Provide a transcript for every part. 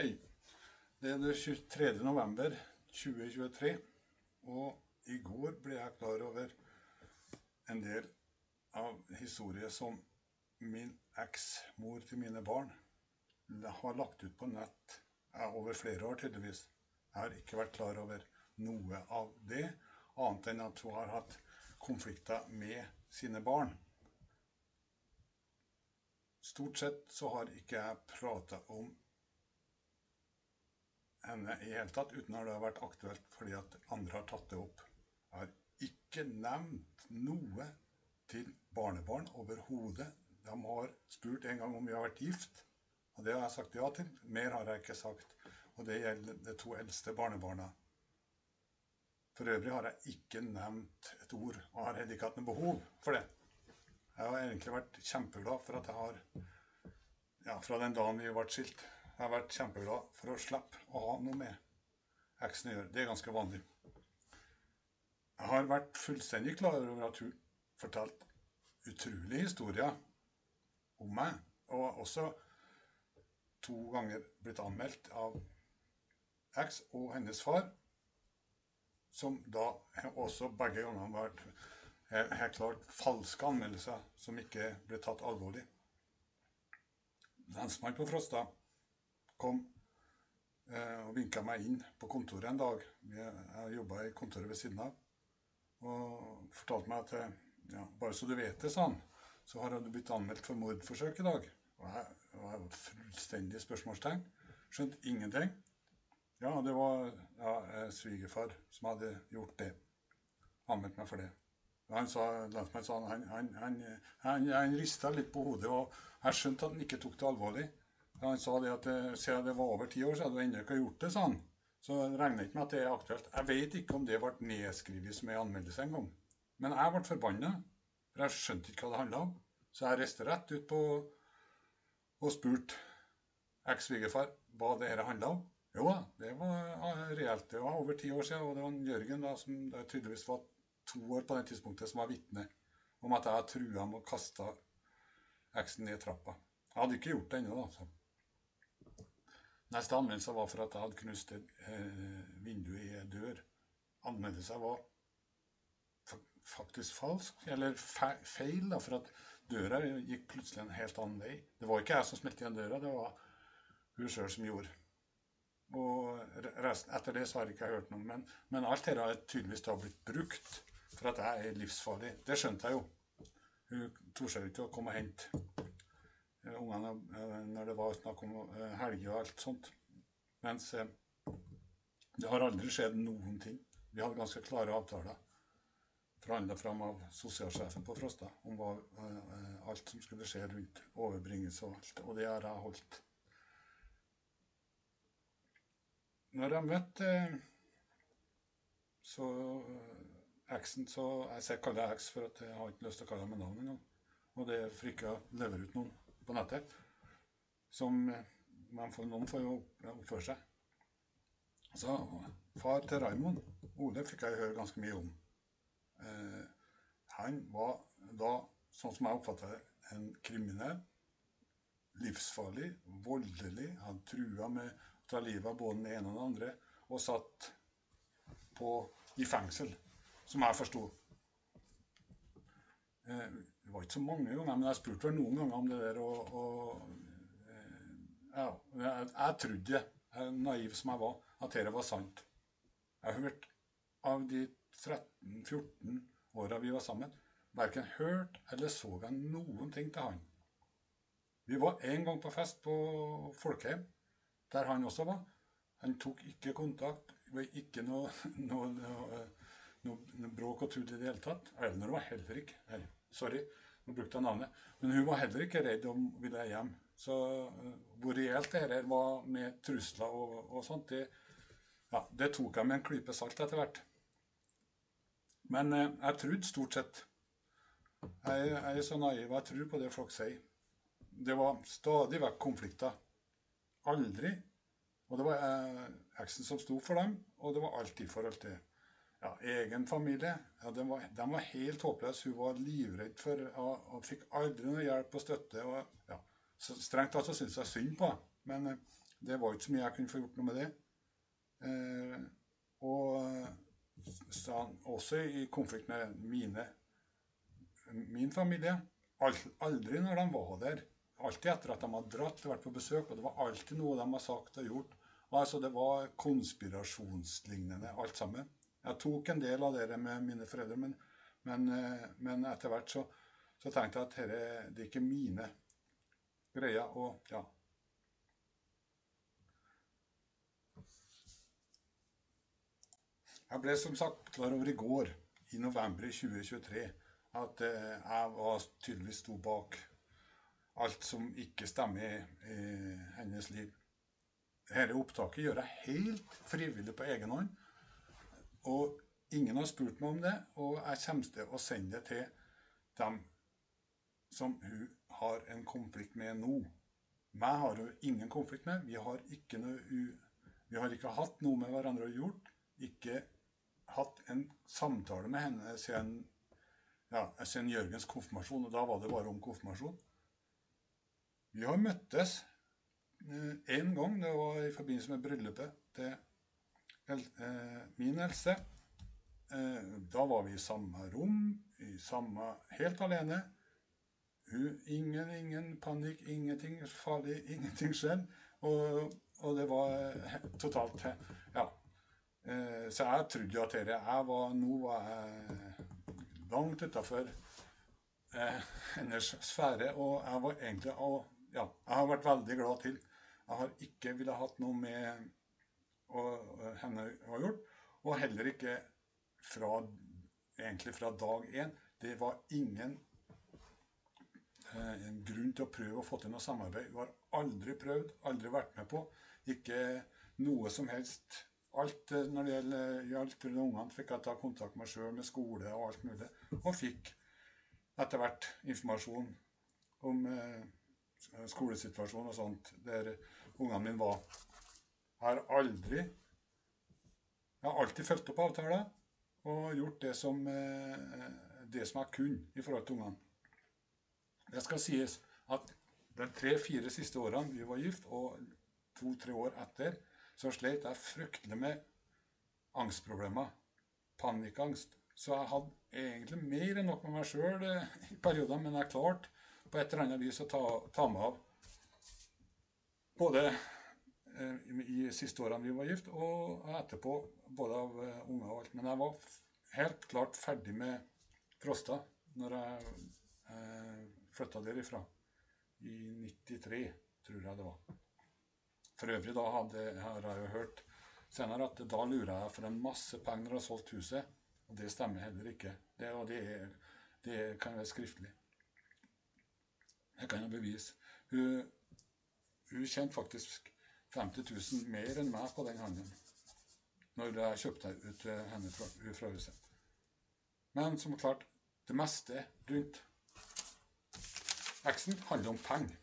Hei. Det er det 23. november 2023, og i går ble jeg klar over en del av historie som min eks-mor til mine barn har lagt ut på nett over flere år, tydeligvis. Jeg har ikke vært klar over noe av det, annet enn at hun har hatt konflikter med sine barn. Stort sett så har ikke jeg prata om henne i hele tatt, uten at det har vært aktuelt fordi at andre har tatt det opp. Jeg har ikke nevnt noe til barnebarn overhodet. De har spurt en gang om vi har vært gift, og det har jeg sagt ja til. Mer har jeg ikke sagt. Og det gjelder de to eldste barnebarna. For øvrig har jeg ikke nevnt et ord, og har heller ikke hatt noe behov for det. Jeg har egentlig vært kjempeglad for at jeg har Ja, fra den dagen vi ble skilt jeg har vært kjempeglad for å slippe å ha noe med eksen å gjøre. Det er ganske vanlig. Jeg har vært fullstendig klar over at hun fortalte utrolige historier om meg, og også to ganger blitt anmeldt av eks og hennes far, som da også begge ganger har vært helt klart falske anmeldelser som ikke ble tatt alvorlig. Lensmann på Frosta kom eh, og vinka meg inn på kontoret en dag. Jeg jobba i kontoret ved siden av. Og fortalte meg at eh, ja, bare så du vet det, sa han, så har du blitt anmeldt for mordforsøk i dag. Og jeg, var fullstendig spørsmålstegn. Skjønte ingenting. Ja, det var ja, eh, svigerfar som hadde gjort det. Anmeldt meg for det. Han sa, han, han, han, han rista litt på hodet, og jeg skjønte at han ikke tok det alvorlig. Han sa det at eh, siden det var over ti år siden du ennå ikke gjort det, sa han. Så regner ikke med at det er aktuelt. Jeg vet ikke om det ble nedskrevet som en anmeldelse en gang. Men jeg ble forbanna, for jeg skjønte ikke hva det handla om. Så jeg reiste rett ut på og spurte eks-svigerfar hva det dette handla om. Jo da, det var reelt. Det var over ti år siden, og det var Jørgen da, som tydeligvis var to år på det tidspunktet, som var vitne om at jeg hadde trua med å kaste eksen ned trappa. Jeg hadde ikke gjort det ennå, da. Så. Neste anmeldelse var for at jeg hadde knust et eh, vindu i en dør. Anmeldelsen var faktisk falsk, eller feil, da, for at døra gikk plutselig en helt annen vei. Det var ikke jeg som smelte igjen døra, det var hun sjøl som gjorde. Og resten, etter det så har jeg ikke hørt noe. Men, men alt dette har tydeligvis da blitt brukt for at jeg er livsfarlig. Det skjønte jeg jo. Hun torde ikke å komme og hente ungene eh, når det var snakk om eh, helger og alt sånt. Mens det har aldri skjedd noen ting. Vi hadde ganske klare avtaler forhandla fram av sosialsjefen på Frosta om hva, alt som skulle skje rundt overbringelse og alt. Og det har jeg holdt. Når jeg møtte så eksen så Jeg kaller jeg eks for at jeg har ikke lyst til å kalle ham med navn engang. Og det er jeg lever ut noen på nettet. Som man får, noen får jo oppføre seg. Så far til Raymond, Ole, fikk jeg høre ganske mye om. Eh, han var da, sånn som jeg oppfatta det, en kriminell. Livsfarlig, voldelig. Han trua med å ta livet av både den ene og den andre. Og satt på, i fengsel, som jeg forsto. Eh, det var ikke så mange ganger, men jeg spurte vel noen ganger om det der. Og, og eh, ja, jeg, jeg trodde, naiv som jeg var, at dette var sant. Jeg har hørt av de 13-14 åra vi var sammen, verken hørt eller så jeg noen ting til han. Vi var en gang på fest på Folkheim, der han også var. Han tok ikke kontakt. Det var ikke noe, noe, noe, noe bråk og tull i det hele tatt. Eleanor var heller ikke her. Sorry, nå brukte jeg navnet. Men hun var heller ikke redd om ville hjem. Så uh, hvor reelt det var med trusler og, og sånt, det, ja, det, tok jeg med en klype salt etter hvert. Men uh, jeg trodde stort sett. Jeg, jeg, er så naiv, jeg tror på det folk sier. Det var stadig vekk konflikter. Aldri. Og det var uh, eksen som sto for dem, og det var alltid forhold til ja, egen familie. Ja, den, var, den var, helt håpløs. Hun var livredd for og, og fikk aldri noe hjelp og støtte. Og, ja. så strengt tatt så syntes jeg synd på henne. Men eh, Det var ikke så mye jeg kunne få gjort noe med det. Eh, og så, også i konflikt med mine, min familie. Aldri når de var der. Alltid etter at de hadde dratt og vært på besøk. Og det var alltid noe de hadde sagt og gjort. Altså, Det var konspirasjonslignende alt sammen. Jeg tok en del av det med mine foreldre, men, men, eh, men etter hvert så, så, tenkte jeg at dette, det er ikke mine greier. Og ja, Jeg ble som sagt klar over i går, i november 2023, at eh, jeg var tydeligvis sto bak alt som ikke stemmer i hennes liv. Dette opptaket gjør jeg helt frivillig på egen hånd. Og ingen har spurt meg om det, og jeg kommer til å sende det til dem som hun har en konflikt med nå. Meg har hun ingen konflikt med. Vi har ikke, noe, vi har ikke hatt noe med hverandre å gjort. Ikke hatt en samtale med henne siden, ja, siden Jørgens konfirmasjon, og da var det bare om konfirmasjon. Vi har møttes én eh, gang. Det var i forbindelse med bryllupet til min eldste. Eh, da var vi i samme rom, i samme, helt alene. Ingen, ingen panikk, ingenting farlig, ingenting skjedde. Og, og det var totalt Ja. Eh, så jeg trodde jo at dette jeg var, Nå var jeg langt utafor eh, hennes sfære. Og jeg var egentlig Ja, jeg har vært veldig glad til. Jeg har ikke ville hatt noe med og, henne har gjort. Og heller ikke fra, egentlig fra dag én. Det var ingen eh, grunn til å prøve å få til noe samarbeid. Hun har aldri prøvd, aldri vært med på. Ikke noe som helst Alt eh, når det til ungene, fikk jeg ta kontakt med sjøl, med skole og alt mulig. Og fikk etter hvert informasjon om eh, skolesituasjonen og sånt, der ungene mine var. Har aldri Jeg har alltid fulgt opp avtaler og gjort det som, eh, det som jeg kunne i forhold til ungene. Det skal sies at de tre-fire siste årene vi var gift, og to-tre år etter, så slet jeg fryktelig med angstproblemer. Panikkangst. Så jeg hadde egentlig mer enn nok med meg sjøl eh, i perioder, men jeg klarte på et eller annet vis å ta, ta meg av både i siste årene vi var gift, og etterpå, både av uh, unger og alt. Men jeg var helt klart ferdig med Frosta når jeg eh, flytta derifra. I 93, tror jeg det var. For øvrig da hadde, har jeg jo hørt senere at da lurer jeg for en masse penger jeg har solgt huset. Og det stemmer heller ikke. Det, og det, det kan være skriftlig. Det kan jeg bevise. Hun, hun kjente faktisk 50 000 mer enn meg på den handelen. Når jeg kjøpte ut henne fra, fra huset. Men som klart, det meste rundt eksen handler om penger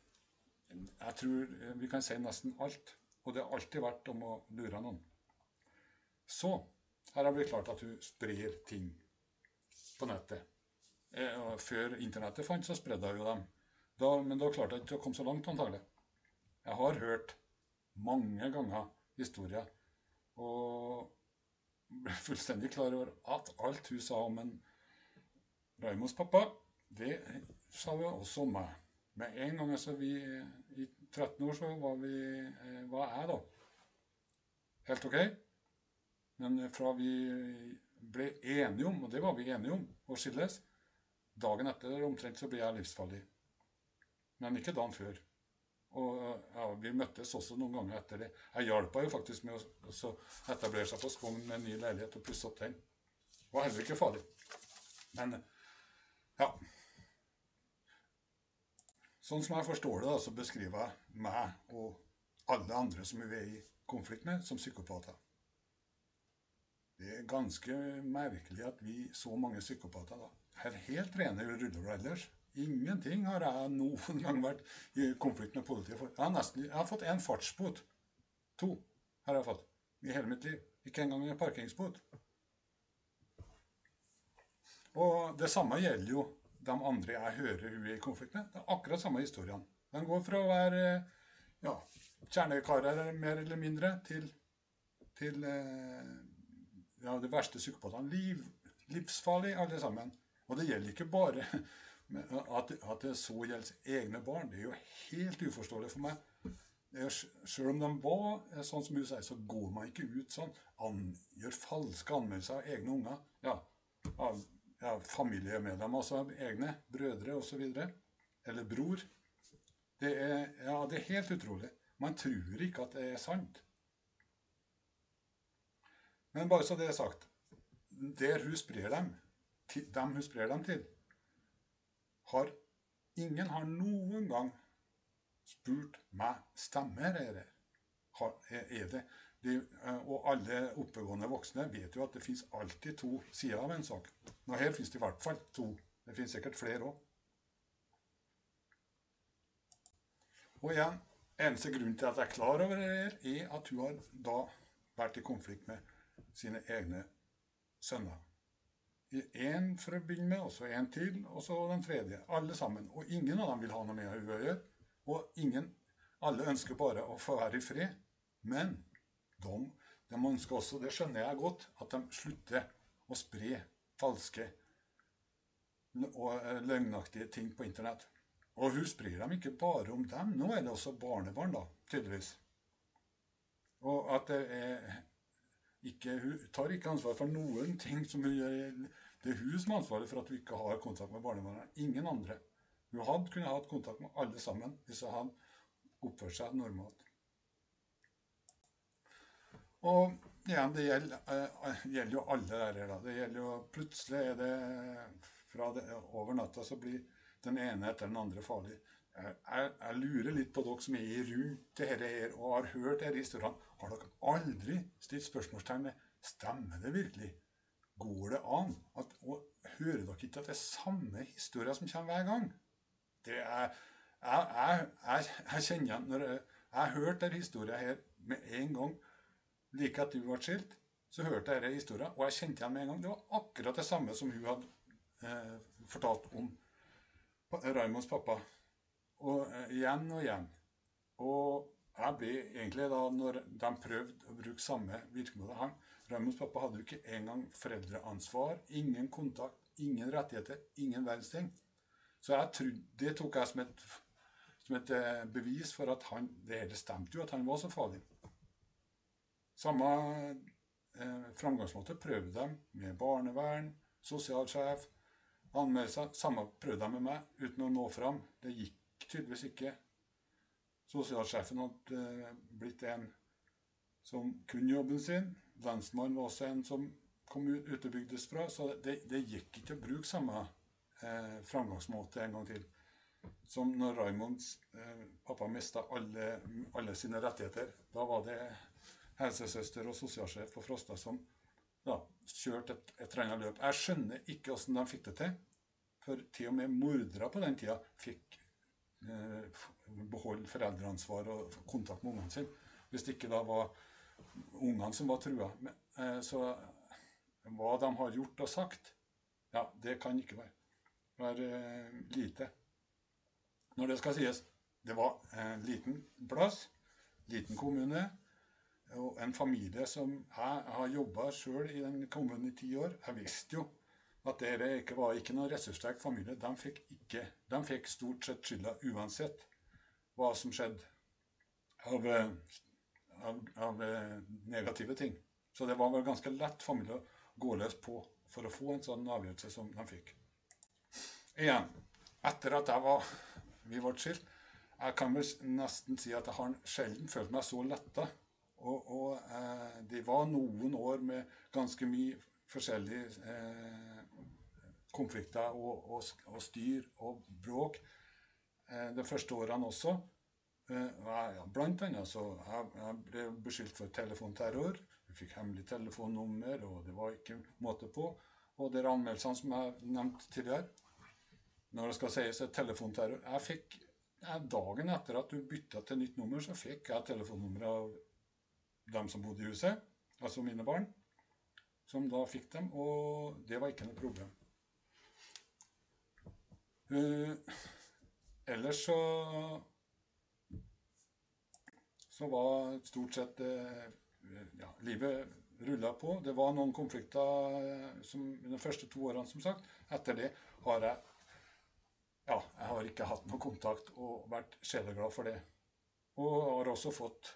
jeg tror eh, vi kan si nesten alt. Og det har alltid vært om å lure noen. Så her har vi klart at hun sprer ting på nettet. Eh, før internettet fant, så spredde hun dem. Da, men da klarte jeg ikke å komme så langt, antagelig. Jeg har hørt mange ganger historier og ble fullstendig klar over at alt hun sa om en Raimonds pappa, det sa hun også om meg. Med en gang altså vi I 13 år så var vi hva var jeg, da. Helt OK. Men fra vi ble enige om, og det var vi enige om, å skilles Dagen etter omtrent så ble jeg livsfarlig. Men ikke dagen før. Og ja, Vi møttes også noen ganger etter det. Jeg hjalp jo faktisk med å etablere seg på Skogn med en ny leilighet og pusse opp den. Var heller ikke farlig. Men ja. Sånn som jeg forstår det, da, så beskriver jeg meg og alle andre som vi er i konflikt med, som psykopater. Det er ganske merkelig at vi, så mange psykopater, da, er helt rene ruller ellers. Ingenting har jeg noen gang vært i konflikt med politiet for. Jeg har, nesten, jeg har fått én fartsbot. To har jeg fått i hele mitt liv. Ikke engang en parkeringsbot. Og det samme gjelder jo de andre jeg hører hun er i konflikt med. Det er akkurat samme historiene. De går fra å være ja, kjernekarer mer eller mindre til, til eh, ja, de verste psykopatene. Liv, livsfarlig, alle sammen. Og det gjelder ikke bare at, at det så gjelder egne barn. Det er jo helt uforståelig for meg. Selv om de var sånn som hun sier, så går man ikke ut sånn. An, gjør falske anmeldelser av egne unger. Ja, av ja, familiemedlemmer, altså egne brødre osv. Eller bror. Det er, ja, det er helt utrolig. Man tror ikke at det er sant. Men bare så det er sagt Der hun sprer dem, dem hun sprer dem til, har ingen har noen gang spurt meg stemmer det er det. De, og alle oppegående voksne vet jo at det fins alltid to sider av en sak. Nå Her fins det i hvert fall to. Det fins sikkert flere òg. Og igjen, eneste grunn til at jeg er klar over det, her, er at hun har da vært i konflikt med sine egne sønner. Én for å begynne med, og så en til, og så den tredje. Alle sammen. Og ingen av dem vil ha noe med henne å gjøre. Og ingen Alle ønsker bare å få være i fred. Men de, de ønsker også, det skjønner jeg godt, at de slutter å spre falske og eh, løgnaktige ting på internett. Og hun sprer dem ikke bare om dem. Nå er det også barnebarn, da, tydeligvis. Og at det er ikke, Hun tar ikke ansvar for noen ting som hun gjør. Det er hun som er ansvaret for at hun ikke har kontakt med barnebarna. Ingen andre. Hun hadde kunnet hatt kontakt med alle sammen hvis hun hadde oppført seg normalt. Og igjen, det gjelder, uh, gjelder jo alle der. Da. Det gjelder jo Plutselig er det fra det, over natta så blir den ene etter den andre farlig. Jeg, jeg, jeg lurer litt på dere som er rundt dette her og har hørt disse historiene. Har dere aldri stilt spørsmålstegn ved stemmer det virkelig? Går det an? At, og hører dere ikke at det er samme historier som kommer hver gang? Det er, jeg, jeg, jeg, jeg kjenner igjen Når jeg, jeg hørte denne historien her med en gang like etter hun ble skilt, så hørte jeg denne historien, og jeg kjente igjen med en gang. Det var akkurat det samme som hun hadde eh, fortalt om Raimonds pappa. Og eh, igjen og igjen. Og jeg ble egentlig da, når de prøvde å bruke samme virkemidler Raimonds pappa hadde jo ikke engang foreldreansvar, ingen kontakt, ingen rettigheter, ingen verdens ting. Så jeg trodde, det tok jeg som et, som et eh, bevis for at han, det hele stemte jo, at han var så farlig. Samme eh, framgangsmåte prøvde de med barnevern, sosialsjef, anmeldelser. Samme prøvde de med meg, uten å nå fram. Det gikk tydeligvis ikke. Sosialsjefen hadde eh, blitt en som kunne jobben sin. Lensmannen var også en som kom ut utebygdes fra, så det, det gikk ikke å bruke samme eh, framgangsmåte en gang til. Som når Raimonds eh, pappa mista alle, alle, sine rettigheter. Da var det helsesøster og sosialsjef på Frosta som da, kjørte et, et eller løp. Jeg skjønner ikke åssen de fikk det til. For til og med mordere på den tida fikk beholde foreldreansvar og kontakt med ungene sine. Hvis det ikke da var ungene som var trua. Eh, så hva de har gjort og sagt, ja, det kan ikke være være eh, lite. Når det skal sies, det var en liten plass, liten kommune, og en familie som Jeg har jobba sjøl i den kommunen i ti år. Jeg visste jo at det ikke var ikke noen ressurssterk familie. De fikk, ikke, de fikk stort sett skylda uansett hva som skjedde av, av, av, negative ting. Så det var vel ganske lett familie å gå løs på for å få en sånn avgjørelse som de fikk igjen, etter at jeg var, vi ble skilt Jeg kan vel nesten si at jeg har sjelden følt meg så letta. Og, og eh, det var noen år med ganske mye forskjellig eh, konflikter og, og, og, styr og bråk. Eh, de første årene også. Eh, blant annet så jeg, jeg ble beskyldt for telefonterror. Vi fikk hemmelig telefonnummer, og det var ikke måte på. Og er anmeldelsene som jeg nevnte tidligere når det skal sies telefonterror Jeg fikk Dagen etter at du bytta til nytt nummer, så fikk jeg telefonnummeret av dem som bodde i huset, altså mine barn, som da fikk dem, og det var ikke noe problem. Uh, ellers så så var stort sett eh, ja, livet rulla på. Det var noen konflikter eh, som, de første to årene, som sagt. Etter det har jeg ja, jeg har ikke hatt noe kontakt og vært sjeleglad for det. Og har også fått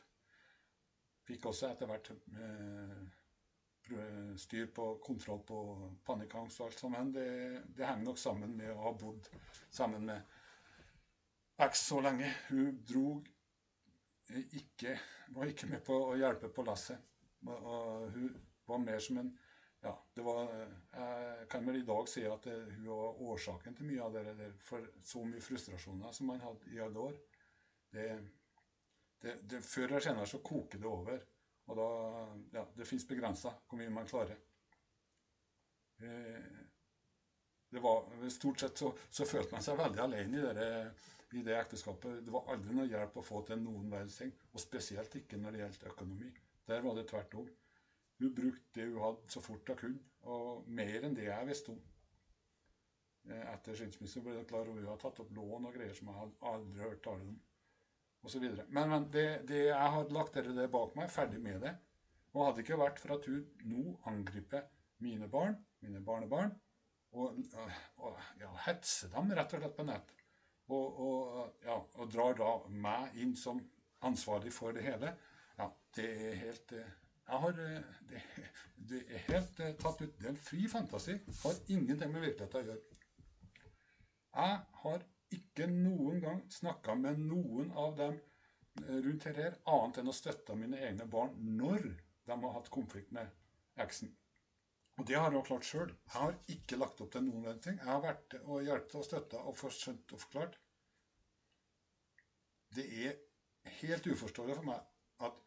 Fikk også etter hvert eh, styr på kontroll på panikkangst og alt sammen. Det, det henger nok sammen med å ha bodd sammen med X så lenge. Hun dro ikke Var ikke med på å hjelpe på lasset. Hun var mer som en ja, det var, Jeg kan vel i dag si at det, hun var årsaken til mye av det der. For så mye frustrasjoner som man hadde i alle år. Det, det, før eller senere så koker det over. Og da Ja, det fins begrensa hvor mye man klarer. Eh, det var, Stort sett så, så, følte man seg veldig alene i det, i det ekteskapet. Det var aldri noe hjelp å få til noen verdens ting. Og spesielt ikke når det gjaldt økonomi. Der var det tvert om. Hun brukte det hun hadde, så fort hun kunne, og mer enn det jeg visste om. Eh, etter skilsmisse ble det klart at hun hadde tatt opp lån og greier som jeg hadde aldri hørt tale om. Videre. men, men det, det, jeg har lagt dere det bak meg, ferdig med det. Og hadde ikke vært for at hun nå angriper mine barn, mine barnebarn, og, og ja, hetser dem rett og slett på nett, og, og, ja, og drar da meg inn som ansvarlig for det hele, ja, det er helt eh, jeg har, eh, det, det, er helt tatt ut. Det er en fri fantasi. Har ingenting med virkeligheten å gjøre. Jeg har ikke noen gang snakka med noen av dem eh, rundt her annet enn å støtte mine egne barn når de har hatt konflikt med eksen. Og det har jeg klart sjøl. Jeg har ikke lagt opp til noen ting. Jeg har vært og hjulpet og støtta og skjønt og forklart. Det er helt uforståelig for meg at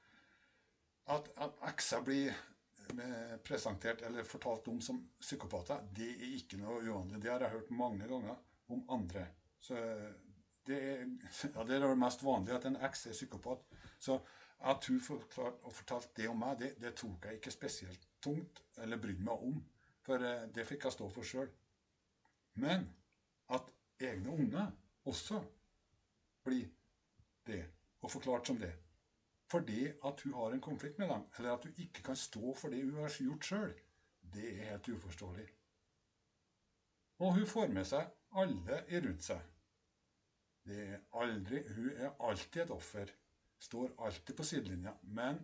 at, at ekser blir eh, presentert eller fortalt om som psykopater, det er ikke noe uvanlig. Det har jeg hørt mange ganger om andre. Så det er, ja, det er det mest vanlige at en eks er psykopat. Så at hun forklart, fortalte det om meg, det, det, tok jeg ikke spesielt tungt eller brydde meg om. For eh, det fikk jeg stå for sjøl. Men at egne unger også blir det, og forklart som det, fordi at hun har en konflikt med dem, eller at hun ikke kan stå for det hun har gjort sjøl, det er helt uforståelig. Og hun får med seg alle rundt seg. Det er aldri, hun er alltid et offer. Står alltid på sidelinja. Men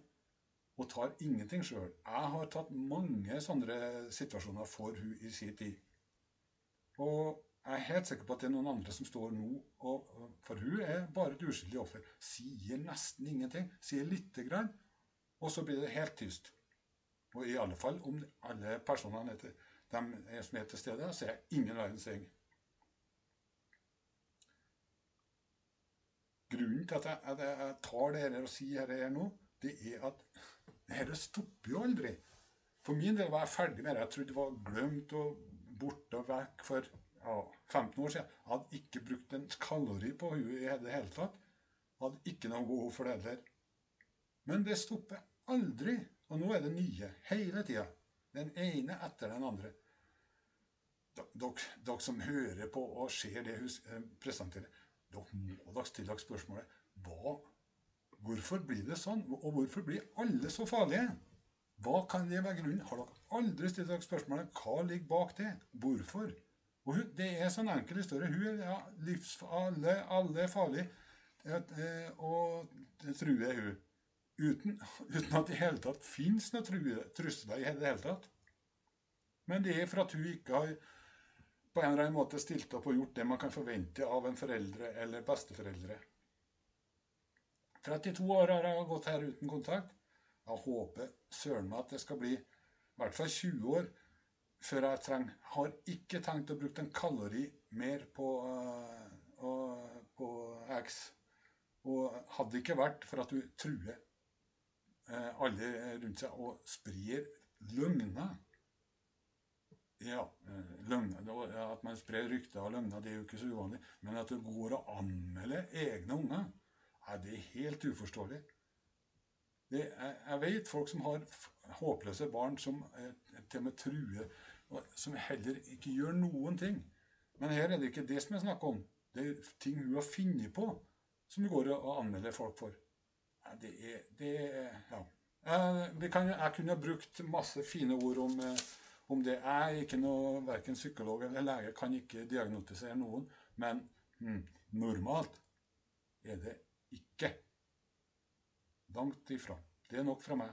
hun tar ingenting sjøl. Jeg har tatt mange sånne situasjoner for hun i sin tid. Og jeg er helt sikker på at det er noen andre som står nå og, For hun er bare et uskyldig offer. Sier nesten ingenting. Sier lite grann, og så blir det helt tyst. Og i alle fall om alle personene de som er til stede, så er jeg ingen verdens ting. Grunnen til at jeg, at jeg tar det her og sier dette her nå, det er at dette stopper jo aldri. For min del var jeg ferdig med det. Jeg trodde det var glemt og borte og vekk for ja, 15 år siden. Jeg hadde ikke brukt en kalori på henne i det hele tatt. Jeg hadde ikke noe behov for det heller. Men det stopper aldri. Og nå er det nye hele tida. Den ene etter den andre. Dere, som hører på og ser det hun eh, presenterer, dere må dere stille dere spørsmålet hva, Hvorfor blir det sånn? Og hvorfor blir alle så farlige? Hva kan det være grunnen? Har dere aldri stilt dere spørsmålet hva ligger bak det? Hvorfor? Og hun, Det er sånn enkel historie. Hun er ja, livs, alle, er farlige, eh, og truer hun. Uten, uten, at det i hele tatt fins noen trusler i det hele tatt. Men det er for at hun ikke har på en eller annen måte stilt opp og gjort det man kan forvente av en foreldre eller besteforeldre. 32 år har jeg gått her uten kontakt. Jeg håper søren meg at det skal bli i hvert fall 20 år før jeg trenger Har ikke tenkt å bruke en kalori mer på, uh, på X. Og hadde det ikke vært for at du truer uh, alle rundt seg og sprer løgner Ja, uh, løgner, at man sprer rykter og løgner, det er jo ikke så uvanlig. Men at det går å anmelde egne unger, er det helt uforståelig. Det, jeg, jeg, vet folk som har håpløse barn som til og med truer som heller ikke gjør noen ting. Men her er det ikke det som jeg snakker om. Det er ting hun har funnet på, som hun går og anmelder folk for. Det er, det er Ja. Jeg, kan, jeg kunne brukt masse fine ord om, eh, om det. Er ikke noe, verken psykolog eller lege, kan ikke diagnotisere noen. Men mm, normalt er det ikke. Langt ifra. Det er nok fra meg.